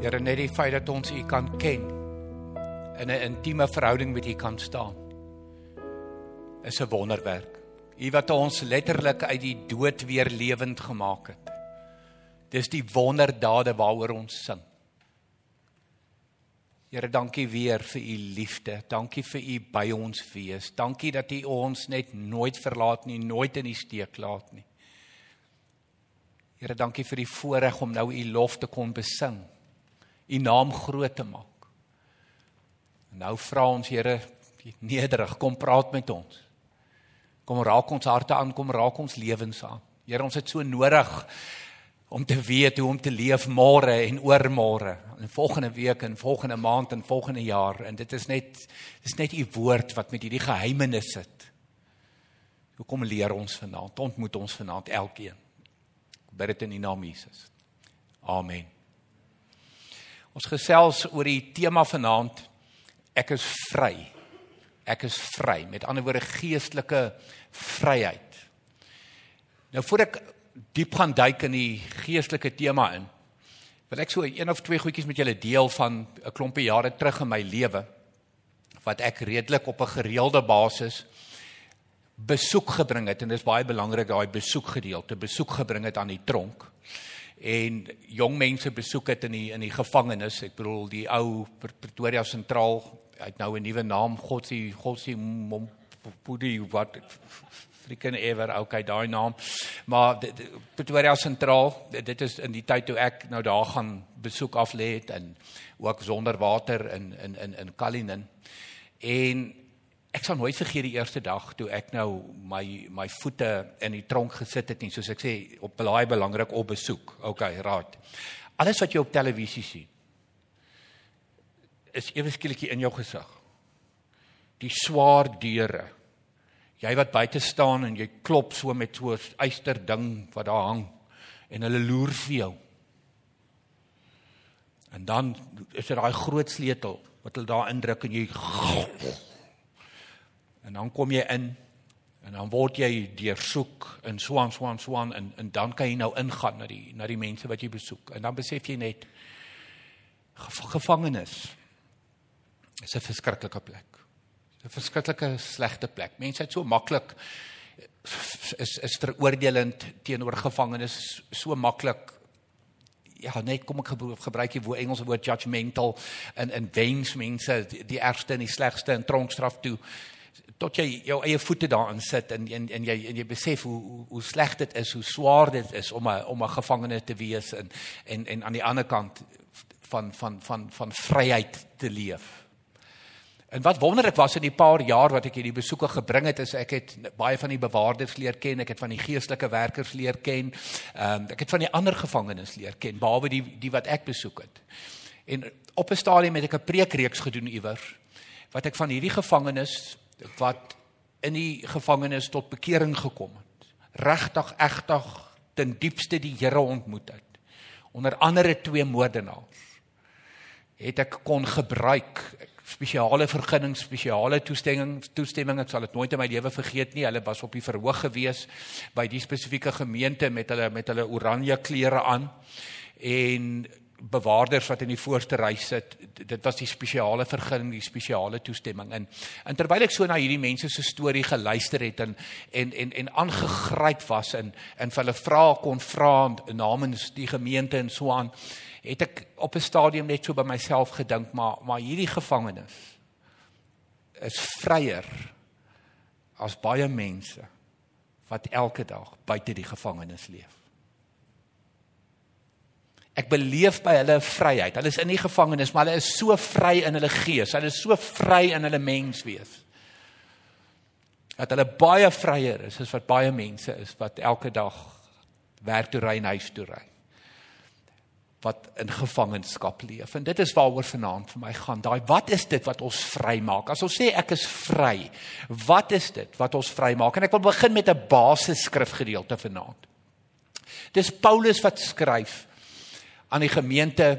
Here net die feit dat ons U kan ken in 'n intieme verhouding met U kan staan is 'n wonderwerk. U wat ons letterlik uit die dood weer lewend gemaak het. Dis die wonderdade waaroor ons sing. Here, dankie weer vir u liefde. Dankie vir u by ons wees. Dankie dat u ons net nooit verlaat nie, nooit in die steek laat nie. Here, dankie vir die voorreg om nou u lof te kon besing u naam groot te maak. Nou vra ons Here nederig, kom praat met ons. Kom raak ons harte aan, kom raak ons lewens aan. Here, ons het so nodig om te weet hoe om te leef môre en oormôre en volgende week en volgende maand en volgende jaar en dit is net dis net u woord wat met hierdie geheimenis sit. Hoe kom leer ons vanaand? Ontmoet ons vanaand elkeen. Bid dit in die naam Jesus. Amen. Ons gesels oor die tema vanaand ek is vry. Ek is vry. Met ander woorde geestelike vryheid. Nou voor ek diep gaan duik in die geestelike tema in, wil ek so een of twee goedjies met julle deel van 'n klompie jare terug in my lewe wat ek redelik op 'n gereelde basis besoek gebring het en dit is baie belangrik daai besoek gedeelte, besoek gebring het aan die tronk en jong mense besoek het in die in die gevangenis. Ek bedoel die ou Pretoria sentraal het nou 'n nuwe naam, Godsie Godsie Mompudi wat freaking ever okay daai naam. Maar Pretoria sentraal, dit is in die tyd toe ek nou daar gaan besoek af lê het en ook sonder water in in in in Kalinin. En Ek sal nooit vergeet die eerste dag toe ek nou my my voete in die tronk gesit het nie, soos ek sê, op baie belangrik op besoek. OK, raad. Alles wat jy op televisie sien is ewe skielik in jou gesig. Die swaar deure. Jy wat buite staan en jy klop so met so 'n eyster ding wat daar hang en hulle loer vir jou. En dan is dit daai groot sleutel wat hulle daar indruk en jy En dan kom jy in en dan word jy deursoek in swaan swaan swaan en en dan kan jy nou ingaan na die na die mense wat jy besoek. En dan besef jy net gevangenis is 'n verskriklike plek. 'n Verskriklike slegte plek. Mense het so maklik is is veroordelend teenoor gevangenes so maklik ja net kom ek gebruik die woord Engelse woord judgmental en en wens mense die ergste en die slegste in tronkstraf toe tot jy jou eie voete daarin sit en en, en jy en jy besef hoe hoe, hoe sleg dit is, hoe swaar dit is om 'n om 'n gevangene te wees en en en aan die ander kant van van van van vryheid te leef. En wat wonderlik was in die paar jaar wat ek hierdie besoeke gebring het, is ek het baie van die bewaarders leer ken, ek het van die geestelike werkers leer ken. Ehm um, ek het van die ander gevangenes leer ken, behalwe die die wat ek besoek het. En op 'n stadium het ek 'n preekreeks gedoen iewers wat ek van hierdie gevangenes wat in die gevangenis tot bekering gekom het. Regtig egtig ten diepste die Here ontmoet het. Onder andere twee moordenaars het ek kon gebruik spesiale vergunning, spesiale toestemming, toestemming, ek sal dit nooit in my lewe vergeet nie. Hulle was op die verhoog gewees by die spesifieke gemeente met hulle met hulle oranje klere aan en bewaarders wat in die voorste ry sit dit was die spesiale vergunning die spesiale toestemming. In en terwyl ek so na hierdie mense se storie geluister het en en en en aangegryp was en en hulle vra kon vra namens die gemeente en so aan het ek op 'n stadium net so by myself gedink maar maar hierdie gevangenes is vryer as baie mense wat elke dag buite die gevangenis leef Ek beleef by hulle vryheid. Hulle is in die gevangenis, maar hulle is so vry in hulle gees. Hulle is so vry in hulle menswees. Dat hulle baie vryer is as wat baie mense is wat elke dag werk toe ry en huis toe ry. Wat in gevangenskap leef. En dit is waaroor vanaand vir my gaan. Daai wat is dit wat ons vry maak? As ons sê ek is vry, wat is dit wat ons vry maak? En ek wil begin met 'n basiese skrifgedeelte vanaand. Dis Paulus wat skryf aan die gemeente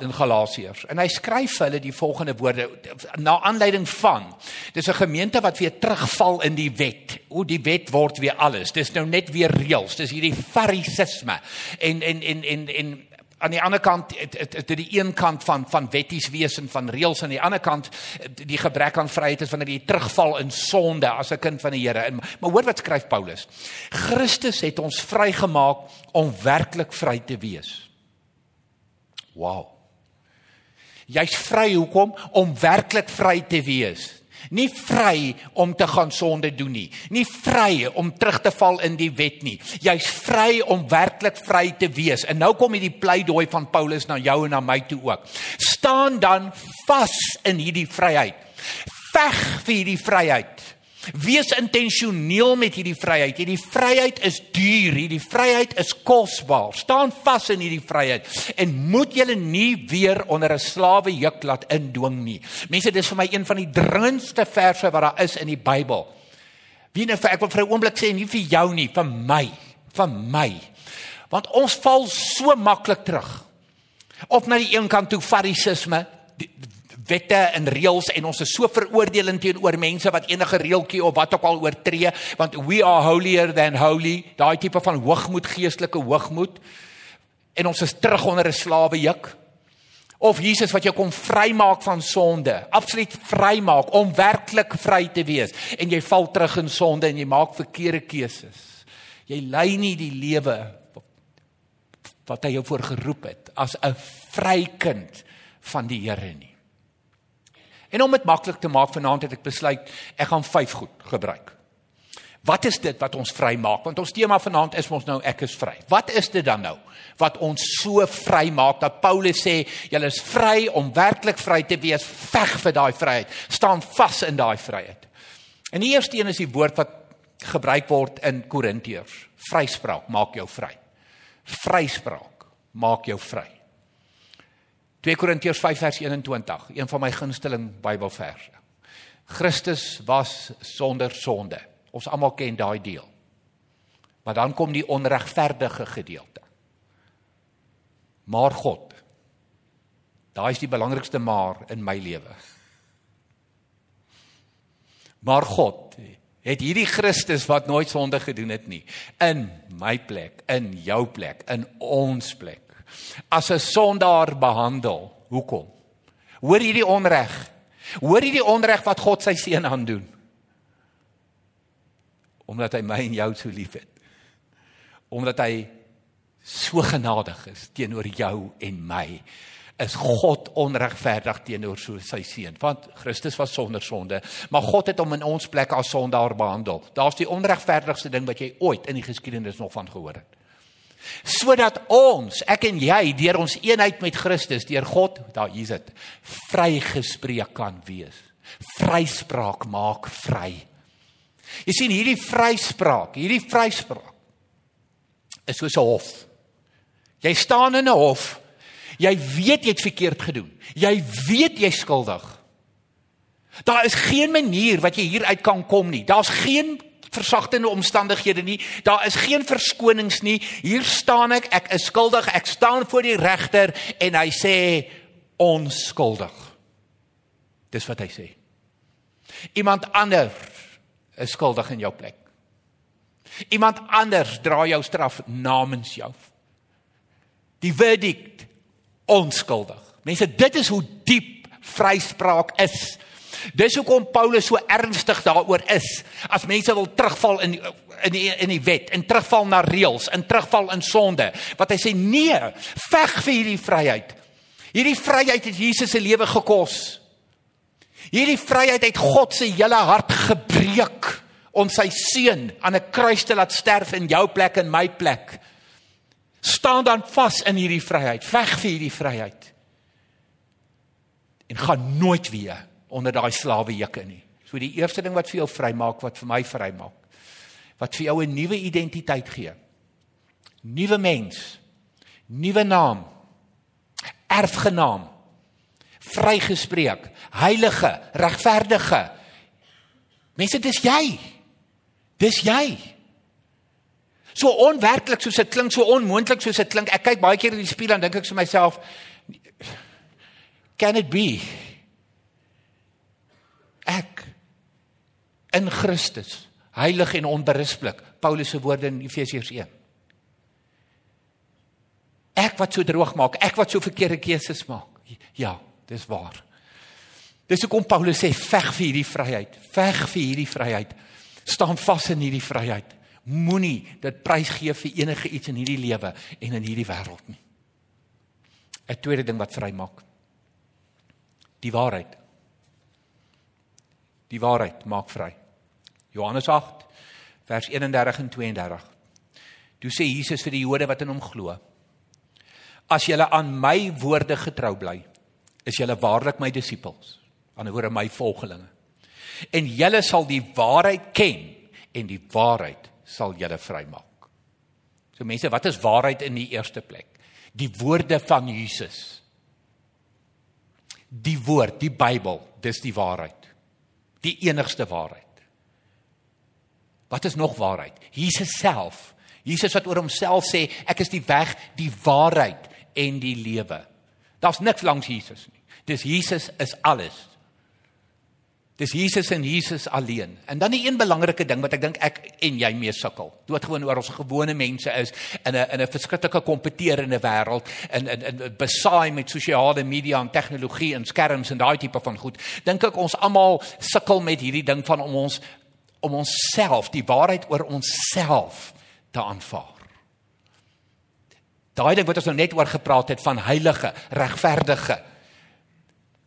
in Galasiërs. En hy skryf vir hulle die volgende woorde na aanleiding van dis 'n gemeente wat weer terugval in die wet. O die wet word weer alles. Dis nou net weer reëls. Dis hierdie farisisme. En en en en en aan die ander kant dit dit die een kant van van wetties wees en van reëls aan die ander kant die gebrek aan vryheid is wanneer jy terugval in sonde as 'n kind van die Here. Maar hoor wat skryf Paulus. Christus het ons vrygemaak om werklik vry te wees. Wow. Jy's vry hoekom? Om werklik vry te wees. Nie vry om te gaan sonde doen nie. Nie vry om terug te val in die wet nie. Jy's vry om werklik vry te wees. En nou kom hierdie pleidooi van Paulus na jou en na my toe ook. Staan dan vas in hierdie vryheid. Veg vir hierdie vryheid. Wees intentioneel met hierdie vryheid. Hierdie vryheid is duur, hierdie vryheid is kosbaar. Staan vas in hierdie vryheid en moet julle nie weer onder 'n slawe juk laat indwing nie. Mense, dis vir my een van die dringendste verse wat daar is in die Bybel. Wie nou ek wil vir 'n oomblik sê nie vir jou nie, vir my, vir my. Want ons val so maklik terug. Of na die een kant toe farisisme, wette en reëls en ons is so veroordelend teenoor mense wat enige reeltjie of wat ook al oortree want we are holier than holy. Daai tipe van hoogmoed geestelike hoogmoed. En ons is terug onder 'n slawe juk of Jesus wat jou kom vrymaak van sonde absoluut vrymaak om werklik vry te wees. En jy val terug in sonde en jy maak verkeerde keuses. Jy lei nie die lewe wat hy jou voorgeroep het as 'n vrykind van die Here nie En om dit maklik te maak vanaand het ek besluit ek gaan vyf goed gebruik. Wat is dit wat ons vry maak? Want ons tema vanaand is ons nou ek is vry. Wat is dit dan nou wat ons so vry maak dat Paulus sê jy is vry om werklik vry te wees, veg vir daai vryheid, staan vas in daai vryheid. En die eerste een is die woord wat gebruik word in Korintiërs. Vryspraak maak jou vry. Vryspraak maak jou vry. 2 Korintiërs 5 vers 21, een van my gunsteling Bybelverse. Christus was sonder sonde. Ons almal ken daai deel. Maar dan kom die onregverdige gedeelte. Maar God. Daai is die belangrikste maar in my lewe. Maar God het hierdie Christus wat nooit sonde gedoen het nie in my plek, in jou plek, in ons plek as 'n sondaar behandel. Hoekom? Hoor hierdie onreg. Hoor hierdie onreg wat God sy seun aandoen. Omdat hy my en jou so liefhet. Omdat hy so genadig is teenoor jou en my is God onregverdig teenoor so sy seun want Christus was sonder sonde maar God het hom in ons plek as sondaar behandel daar's die onregverdigste ding wat jy ooit in die geskiedenis nog van gehoor het sodat ons, ek en jy, deur ons eenheid met Christus, deur God, daar hier's dit, vrygespreek kan wees. Vryspraak maak vry. Jy sien hierdie vryspraak, hierdie vryspraak is soos 'n hof. Jy staan in 'n hof. Jy weet jy het verkeerd gedoen. Jy weet jy's skuldig. Daar is geen manier wat jy hier uit kan kom nie. Daar's geen versagtende omstandighede nie. Daar is geen verskonings nie. Hier staan ek, ek is skuldig. Ek staan voor die regter en hy sê onskuldig. Dis wat hy sê. Iemand anders is skuldig in jou plek. Iemand anders dra jou straf namens jou. Die verdict onskuldig. Mense, dit is hoe diep vryspraak is. Dis hoekom Paulus so ernstig daaroor is. As mense wil terugval in in die in die wet en terugval na reëls en terugval in sonde, wat hy sê nee, veg vir hierdie vryheid. Hierdie vryheid het Jesus se lewe gekos. Hierdie vryheid het God se hele hart gebreek om sy seun aan 'n kruis te laat sterf in jou plek en my plek. Staan dan vas in hierdie vryheid. Veg vir hierdie vryheid. En gaan nooit weer onder daai slawe jukke nie. So die eerste ding wat vir jou vrymaak, wat vir my vrymaak, wat vir jou 'n nuwe identiteit gee. Nuwe mens, nuwe naam, erfgenaam, vrygespreek, heilige, regverdige. Mense, dis jy. Dis jy. So onwerklik soos dit klink, so onmoontlik soos dit klink. Ek kyk baie keer in die spieël en dink ek vir myself, can it be? ek in Christus heilig en onberispelik Paulus se woorde in Efesiërs 1 Ek wat so droog maak, ek wat so verkeerde keuses maak. Ja, dis waar. Dis hoekom Paulus sê veg vir hierdie vryheid. Veg vir hierdie vryheid. Staan vas in hierdie vryheid. Moenie dit prysgee vir enige iets in hierdie lewe en in hierdie wêreld nie. 'n Tweede ding wat vrymaak. Die waarheid. Die waarheid maak vry. Johannes 8 vers 31 en 32. Toe sê Jesus vir die Jode wat in hom glo: As julle aan my woorde getrou bly, is julle waarlik my disippels, aan die woorde my volgelinge. En julle sal die waarheid ken en die waarheid sal julle vrymaak. So mense, wat is waarheid in die eerste plek? Die woorde van Jesus. Die woord, die Bybel, dis die waarheid. Die enigste waarheid. Wat is nog waarheid? Jesus self. Jesus wat oor homself sê, ek is die weg, die waarheid en die lewe. Daar's niks langs Jesus nie. Dis Jesus is alles. Dis Jesus en Jesus alleen. En dan die een belangrike ding wat ek dink ek en jy mee sukkel. Doodgewoon oor ons gewone mense is in 'n in 'n verskriklike kompeterende wêreld in in in besaai met sosiale media en tegnologie en skerms en daai tipe van goed. Dink ek ons almal sukkel met hierdie ding van om ons om onsself, die waarheid oor onsself te aanvaar. Daai ding wat ons nou net oor gepraat het van heilige, regverdige,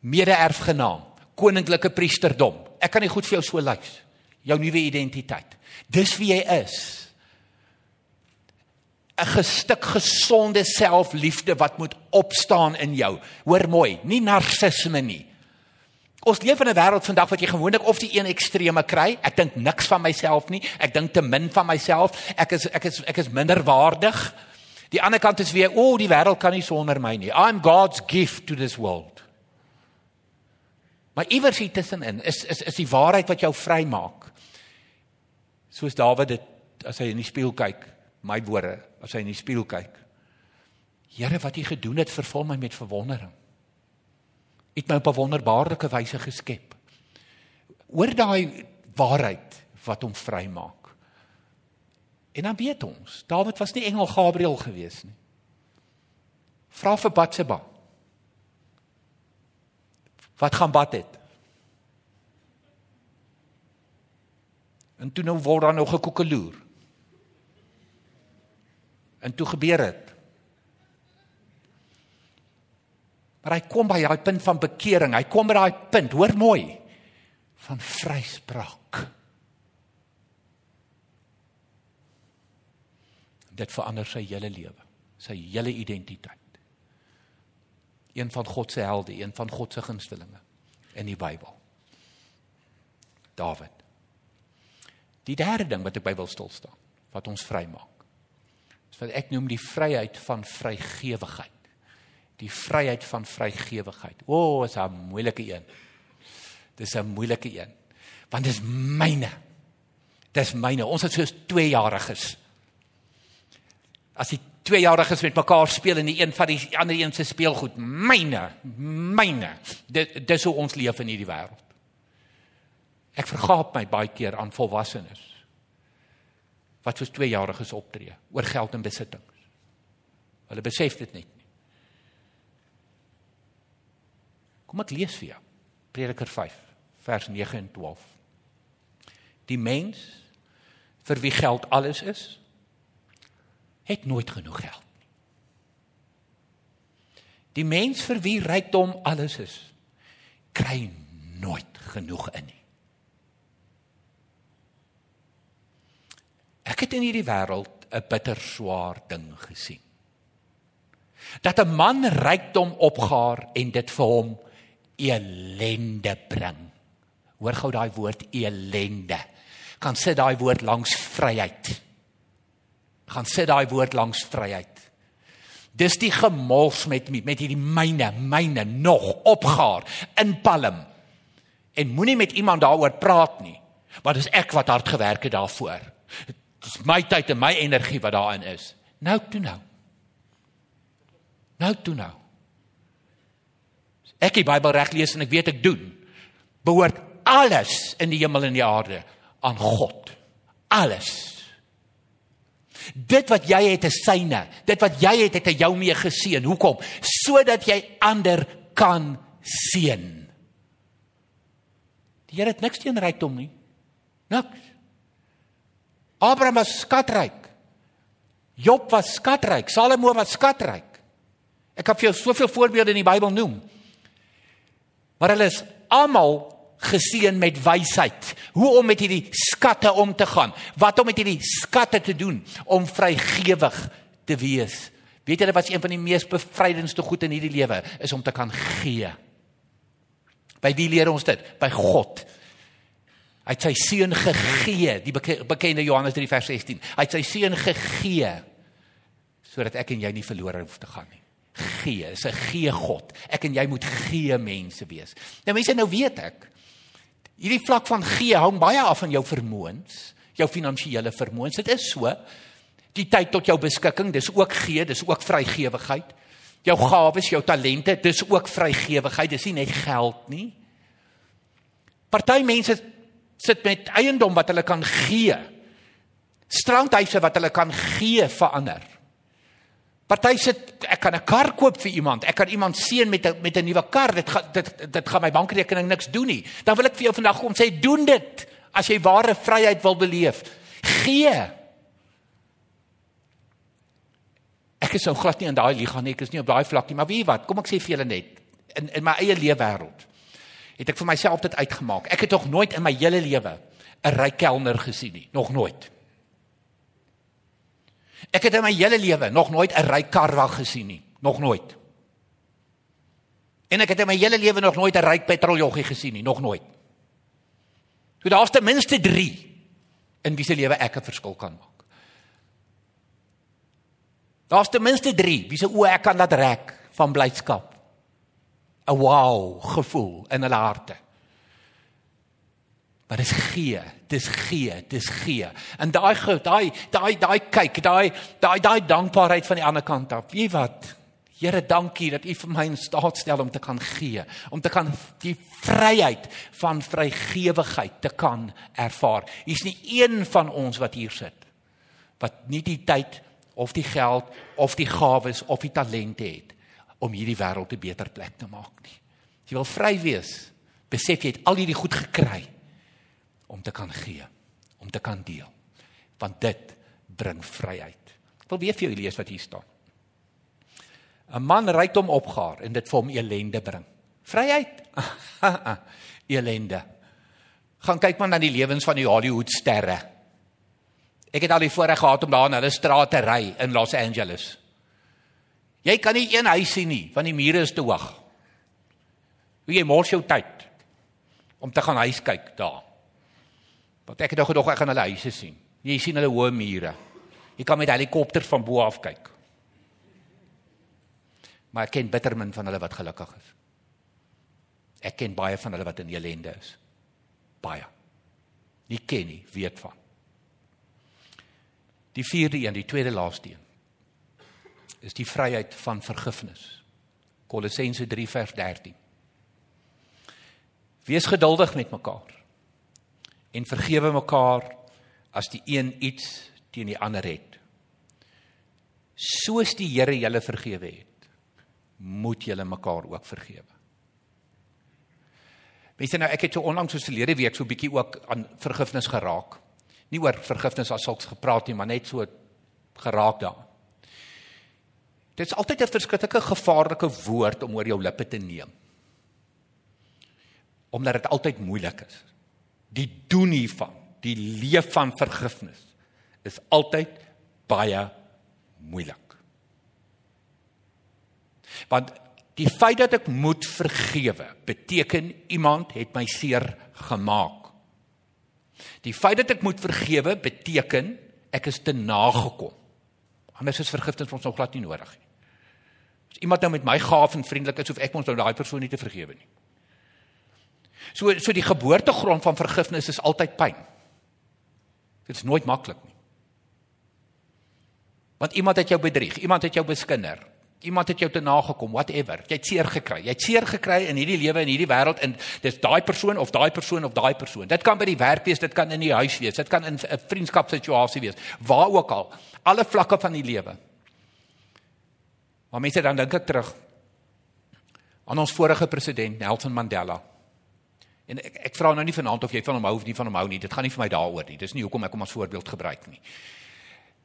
mede-erfgenaam, koninklike priesterdom. Ek kan nie goed vir jou so lys. Jou nuwe identiteit. Dis wie jy is. 'n gestuk gesonde selfliefde wat moet opstaan in jou. Hoor mooi, nie narcissisme nie. Ons leef in 'n wêreld vandag wat jy gewoonlik of die een ekstreme kry. Ek dink niks van myself nie. Ek dink te min van myself. Ek is ek is ek is minderwaardig. Die ander kant is weer, o, oh, die wêreld kan nie sonder my nie. I'm God's gift to this world. Maar iewers hier tussenin is is is die waarheid wat jou vrymaak. Soos Dawid dit as hy in die spieël kyk, my woorde, as hy in die spieël kyk. Here, wat U gedoen het, vervul my met verwondering. Het my op 'n wonderbaarlike wyse geskep. Oor daai waarheid wat hom vrymaak. En dan weet ons, Dawid was nie engel Gabriël gewees nie. Vra vir Batseba. Wat gaan bad het? En toe nou word daar nog gekoekeloer. En toe gebeur dit. Maar hy kom by daai punt van bekering. Hy kom by daai punt, hoor mooi, van vryspraak. Dit verander sy hele lewe, sy hele identiteit een van God se helde, een van God se gunstelinge in die Bybel. Dawid. Die derde ding wat ek by wil stil staan, wat ons vrymaak. Is wat ek noem die vryheid van vrygewigheid. Die vryheid van vrygewigheid. O, oh, is 'n moeilike een. Dis 'n moeilike een. Want dis myne. Dis myne. Ons het soos 2 jariges. As die tweejariges met mekaar speel en die een van die ander een se speelgoed. Myne, myne. Dit dis hoe ons leef in hierdie wêreld. Ek vergaap my baie keer aan volwassenes wat soos tweejariges optree oor geld en besittings. Hulle besef dit net nie. Kom ek lees vir jou. Prediker 5 vers 9 en 12. Die mens vir wie geld alles is, het nooit genoeg geld nie. Die mens vir wie rykdom alles is, kry nooit genoeg in nie. Ek het in hierdie wêreld 'n bitter swaar ding gesien. Dat 'n man rykdom opgaar en dit vir hom elende bring. Hoor gou daai woord elende. Kan sit daai woord langs vryheid gaan sit daai woord langs vryheid. Dis die gemols met met hierdie myne, myne nog opgaar in palm. En moenie met iemand daaroor praat nie. Want dis ek wat hard gewerk het daarvoor. Dis my tyd en my energie wat daarin is. Nou toe nou. Nou toe nou. Ek die Bybel reg lees en ek weet ek doen. Behoort alles in die hemel en die aarde aan God. Alles. Dit wat jy het is syne. Dit wat jy het het hy jou mee geseën. Hoekom? Sodat jy ander kan seën. Die Here het niks teen rykdom nie. Niks. Abraham was skatryk. Job was skatryk. Salomo was skatryk. Ek kan vir jou soveel voorbeelde in die Bybel noem. Maar hulle is almal geseën met wysheid. Hoe om met hierdie skatte om te gaan. Wat om met hierdie skatte te doen om vrygewig te wees. Weet julle wat is een van die mees bevrydendste goed in hierdie lewe is om te kan gee. By wie leer ons dit? By God. Hy het sy seun gegee, die bekende Johannes 3 vers 16. Hy het sy seun gegee sodat ek en jy nie verlore hoef te gaan nie. Gee, is 'n gee God. Ek en jy moet gee mense wees. Nou mense nou weet ek. Hierdie vlak van gee hang baie af van jou vermoëns, jou finansiële vermoëns. Dit is so. Die tyd tot jou beskikking, dis ook gee, dis ook vrygewigheid. Jou gawes, jou talente, dis ook vrygewigheid. Dis nie net geld nie. Party mense sit met eiendom wat hulle kan gee. Strandhuise wat hulle kan gee vir ander. Party sit ek kan 'n kar koop vir iemand. Ek kan iemand seën met 'n met 'n nuwe kar. Dit gaan dit dit gaan my bankrekening niks doen nie. Dan wil ek vir jou vandag kom sê doen dit as jy ware vryheid wil beleef. Gee. Ek is so glad nie in daai liga nie. Ek is nie op daai vlak nie, maar weet jy wat? Kom ek sê vir julle net in in my eie lewe wêreld het ek vir myself dit uitgemaak. Ek het nog nooit in my hele lewe 'n ryk kelner gesien nie, nog nooit. Ek het in my hele lewe nog nooit 'n ryk karwag gesien nie, nog nooit. En ek het in my hele lewe nog nooit 'n ryk petroljoggie gesien nie, nog nooit. So daar's ten minste 3 in wie se lewe ek 'n verskil kan maak. Daar's ten minste 3 wie se oë ek kan laat rek van blydskap 'n wow gevoel in hulle harte. Maar dis gee, dis gee, dis gee. En daai daai daai daai kyk, daai daai daai dankbaarheid van die ander kant af. Wie wat? Here, dankie dat U vir my in staat stel om te kan gee, om te kan die vryheid van vrygewigheid te kan ervaar. Hier's nie een van ons wat hier sit wat nie die tyd of die geld of die gawes of die talente het om hierdie wêreld 'n beter plek te maak nie. As jy wil vry wees, besef jy het al hierdie goed gekry om te kan gee, om te kan deel. Want dit bring vryheid. Ek wil weer vir julle lees wat hier staan. 'n Man rykdom opgaar en dit vir hom elende bring. Vryheid. elende. Gaan kyk maar na die lewens van die Hollywood sterre. Ek het al die voorreg gehad om daar in hulle strate ry in Los Angeles. Jy kan nie een huis sien nie, want die mure is te hoog. Hoe jy mors jou tyd om te gaan huis kyk daar. Want ek het nou gedog ek gaan hulle huise sien. Jy sien hulle hoë mure. Jy kan met helikopters van bo af kyk. Maar ek ken bitter min van hulle wat gelukkig is. Ek ken baie van hulle wat in ellende is. Baie. Nie ken nie, weet van. Die vierde een, die tweede laaste een is die vryheid van vergifnis. Kolossense 3 vers 13. Wees geduldig met mekaar en vergewe mekaar as die een iets teen die ander het. Soos die Here julle vergewe het, moet julle mekaar ook vergewe. Weet jy nou ek het so onlangs soos verlede week so 'n bietjie ook aan vergifnis geraak. Nie oor vergifnis as sulks gepraat nie, maar net so geraak daaraan. Dit is altyd 'n verskriklike gevaarlike woord om oor jou lippe te neem. Omdat dit altyd moeilik is. Die doen hiervan, die leef van vergifnis is altyd baie moeilik. Want die feit dat ek moet vergewe, beteken iemand het my seer gemaak. Die feit dat ek moet vergewe beteken ek is te nagekom. Anders is vergifnis vir ons nog glad nie nodig nie. As iemand nou met my gaaf en vriendelik is, hoef ek mos nou daai persoon nie te vergewe nie. So so die geboortegrond van vergifnis is altyd pyn. Dit is nooit maklik nie. Want iemand het jou bedrieg, iemand het jou beskinder. Iemand het jou te nagekom, whatever. Jy het seer gekry. Jy het seer gekry in hierdie lewe en hierdie wêreld en dis daai persoon of daai persoon of daai persoon. Dit kan by die werk wees, dit kan in die huis wees, dit kan in 'n vriendskapsituasie wees, waar ook al. Alle vlakke van die lewe. Maar mense dan dink ek terug aan ons vorige president Nelson Mandela. En ek ek vra nou nie vanaand of jy van hom hou of nie van hom hou nie. Dit gaan nie vir my daaroor nie. Dis nie hoekom ek hom as voorbeeld gebruik nie.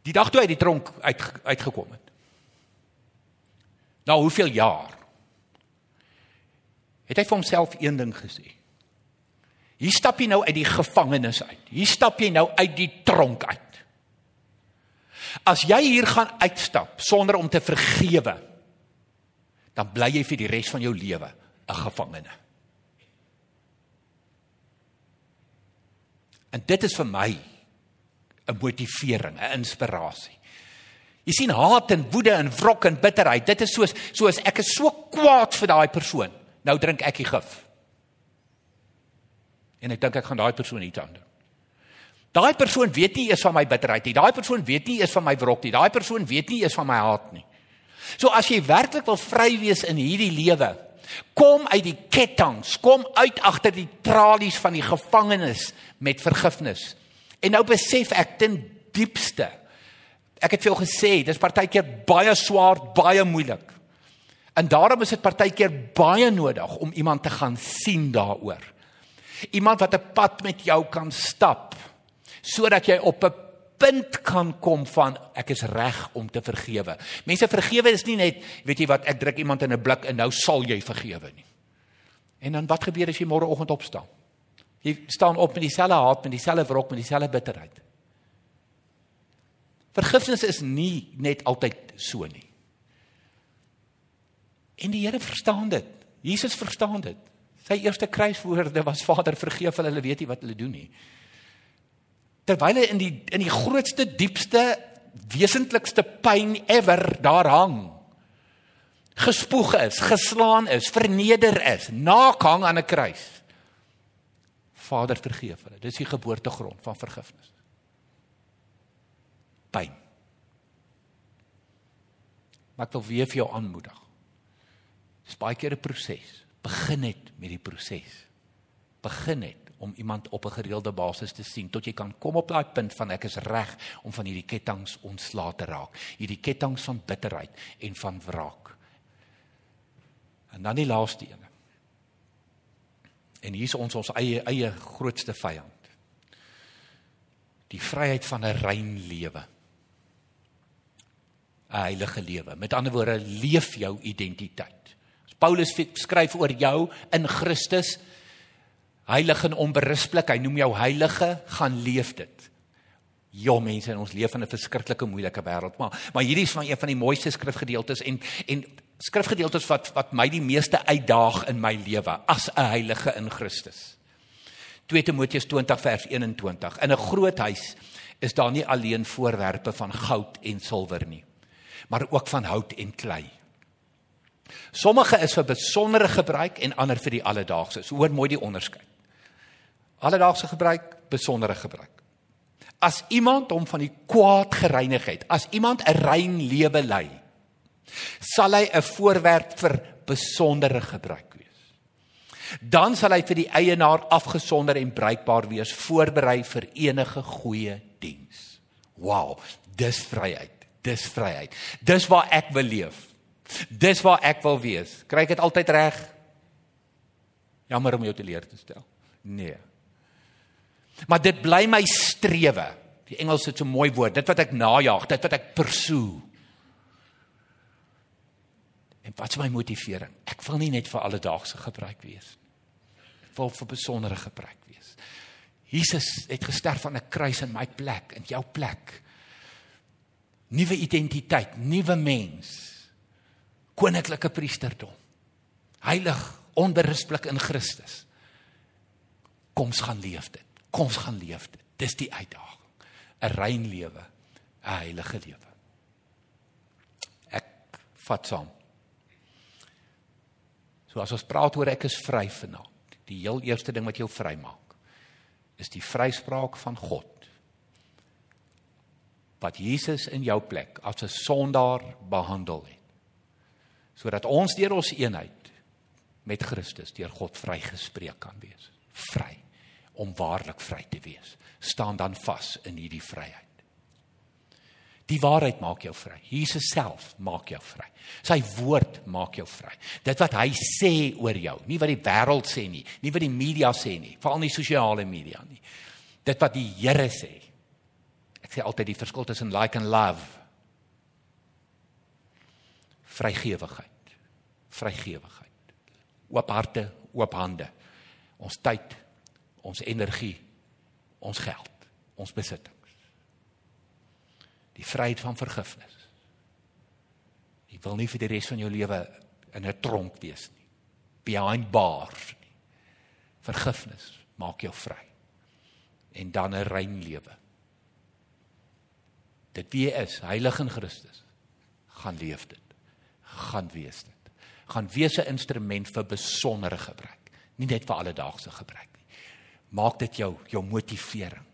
Die dag toe hy die tronk uit uitgekom het. Nou hoeveel jaar? Het hy vir homself een ding gesê. Hier stap jy nou uit die gevangenis uit. Hier stap jy nou uit die tronk uit. As jy hier gaan uitstap sonder om te vergewe, dan bly jy vir die res van jou lewe 'n gevangene. En dit is vir my 'n motivering, 'n inspirasie. Jy sien haat en woede en wrok en bitterheid. Dit is soos soos ek is so kwaad vir daai persoon. Nou drink ek die gif. En ek dink ek gaan daai persoon iets aan doen. Daai persoon weet nie eers van my bitterheid nie. Daai persoon weet nie eers van my wrok nie. Daai persoon weet nie eers van my haat nie. So as jy werklik wil vry wees in hierdie lewe, kom uit die ketTINGS, kom uit agter die tralies van die gevangenis met vergifnis. En nou besef ek ten diepste. Ek het vir jou gesê, dis partykeer baie swaar, baie moeilik. En daarom is dit partykeer baie nodig om iemand te gaan sien daaroor. Iemand wat 'n pad met jou kan stap sodat jy op 'n punt kan kom van ek is reg om te vergewe. Mense vergewe is nie net, weet jy wat, ek druk iemand in 'n blik en nou sal jy vergewe nie. En dan wat gebeur as jy môreoggend opstaan? Jy staan op met dieselfde haat, met dieselfde wrok, met dieselfde bitterheid. Vergifnis is nie net altyd so nie. En die Here verstaan dit. Jesus verstaan dit. Sy eerste kruiswoorde was Vader vergeef hulle, hulle weet nie wat hulle doen nie. Terwyl hy in die in die grootste diepste wesentlikste pyn ever daar hang. Gespoeg is, geslaan is, verneder is, naak hang aan 'n kruis. Vader vergeef hulle. Dis die geboortegrond van vergifnis. Pyn. Maar ek wil weer vir jou aanmoedig. Dis baie keer 'n proses. Begin net met die proses. Begin net om iemand op 'n gereelde basis te sien tot jy kan kom op daai punt van ek is reg om van hierdie ketTINGS ontslae te raak. Hierdie ketTINGS van bitterheid en van wraak. En dan die laaste een. En hier is ons ons eie eie grootste vyand. Die vryheid van 'n rein lewe. 'n Heilige lewe. Met ander woorde, leef jou identiteit. As Paulus skryf oor jou in Christus, heilig en onberispelik, hy noem jou heilige, gaan leef dit. Ja mense, ons leef in 'n verskriklike moeilike wêreld, maar maar hierdie is van een van die mooiste skrifgedeeltes en en skrifgedeeltes wat wat my die meeste uitdaag in my lewe as 'n heilige in Christus. 2 Timoteus 20 vers 21. In 'n groot huis is daar nie alleen voorwerpe van goud en silwer nie, maar ook van hout en klei. Sommige is vir besondere gebruik en ander vir die alledaagse. So hoor mooi die onderskeid. Alledaagse gebruik, besondere gebruik. As iemand hom van die kwaad gereinig het, as iemand 'n rein lewe lei, sal hy 'n voorwerp vir besondere gebruik wees. Dan sal hy vir die eienaar afgesonder en bruikbaar wees, voorberei vir enige goeie diens. Wow, dis vryheid. Dis vryheid. Dis waar ek wil leef. Dis waar ek wil wees. Kry ek dit altyd reg? Jammer om jou te leer te stel. Nee. Maar dit bly my strewe. Die Engels het so 'n mooi woord, dit wat ek najag, dit wat ek pursue. En wat is my motivering? Ek wil nie net vir alledaagse gebruik wees. Ek wil vir besondere gebruik wees. Jesus het gesterf aan 'n kruis in my plek, in jou plek. Nuwe identiteit, nuwe mens. Koninklike priesterdom. Heilig, onberispelik in Christus. Kom ons gaan leef dit. Kom ons gaan leef dit. Dis die uitdaging. 'n Rein lewe, 'n heilige lewe. Ek vat saam. So as ons praat oor ek is vry vanaand, die heel eerste ding wat jou vry maak, is die vryspraak van God. Wat Jesus in jou plek as 'n sondaar behandel het. sodat ons deur ons eenheid met Christus deur God vrygespreek kan wees. Vry om waarlik vry te wees. Staan dan vas in hierdie vryheid. Die waarheid maak jou vry. Jesus self maak jou vry. Sy woord maak jou vry. Dit wat hy sê oor jou, nie wat die wêreld sê nie, nie wat die media sê nie, veral nie sosiale media nie. Dit wat die Here sê. Ek sê altyd die verskil tussen like and love. Vrygewigheid. Vrygewigheid. Oop harte, oop hande. Ons tyd, ons energie, ons geld, ons besittings. Die vryheid van vergifnis. Jy wil nie vir die res van jou lewe in 'n tronk wees nie. Behind bars nie. Vergifnis maak jou vry. En dan 'n rein lewe. Dit wie jy is, heilig in Christus, gaan leef dit. gaan wees dit. gaan wees 'n instrument vir besondere gebruik, nie net vir alledaagse gebruik. Maak dit jou jou motivering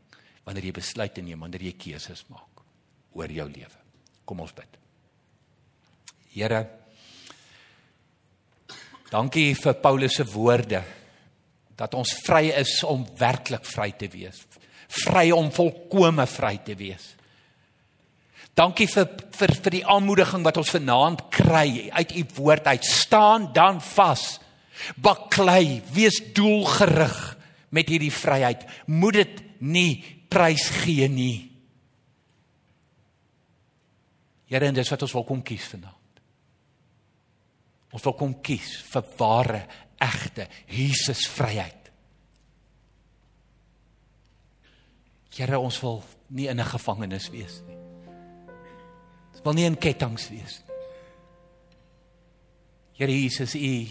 wanneer jy besluite neem, wanneer jy keuses maak oor jou lewe. Kom ons bid. Here, dankie vir Paulus se woorde dat ons vry is om werklik vry te wees. Vry om volkome vry te wees. Dankie vir vir vir die aanmoediging wat ons vanaand kry uit u woord uit. Staan dan vas. Baklei, wees doelgerig met hierdie vryheid. Moet dit nie prys gee nie. Here, en dis wat ons wil kom kies vanaand. Ons wil kom kies vir ware, egte Jesus vryheid. Here, ons wil nie in 'n gevangenis wees nie. Ons wil nie in kettinge wees nie. Here Jesus, U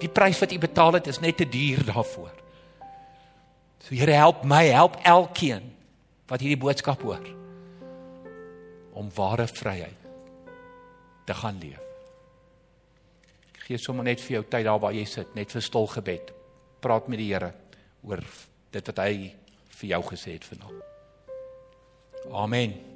die prys wat U betaal het is net te duur daarvoor. So Here, help my, help elkeen wat hierdie boodskap hoor om ware vryheid te gaan leef. Gee sommer net vir jou tyd daar waar jy sit, net vir stil gebed. Praat met die Here oor dit wat hy vir jou gesê het vanaand. Amen.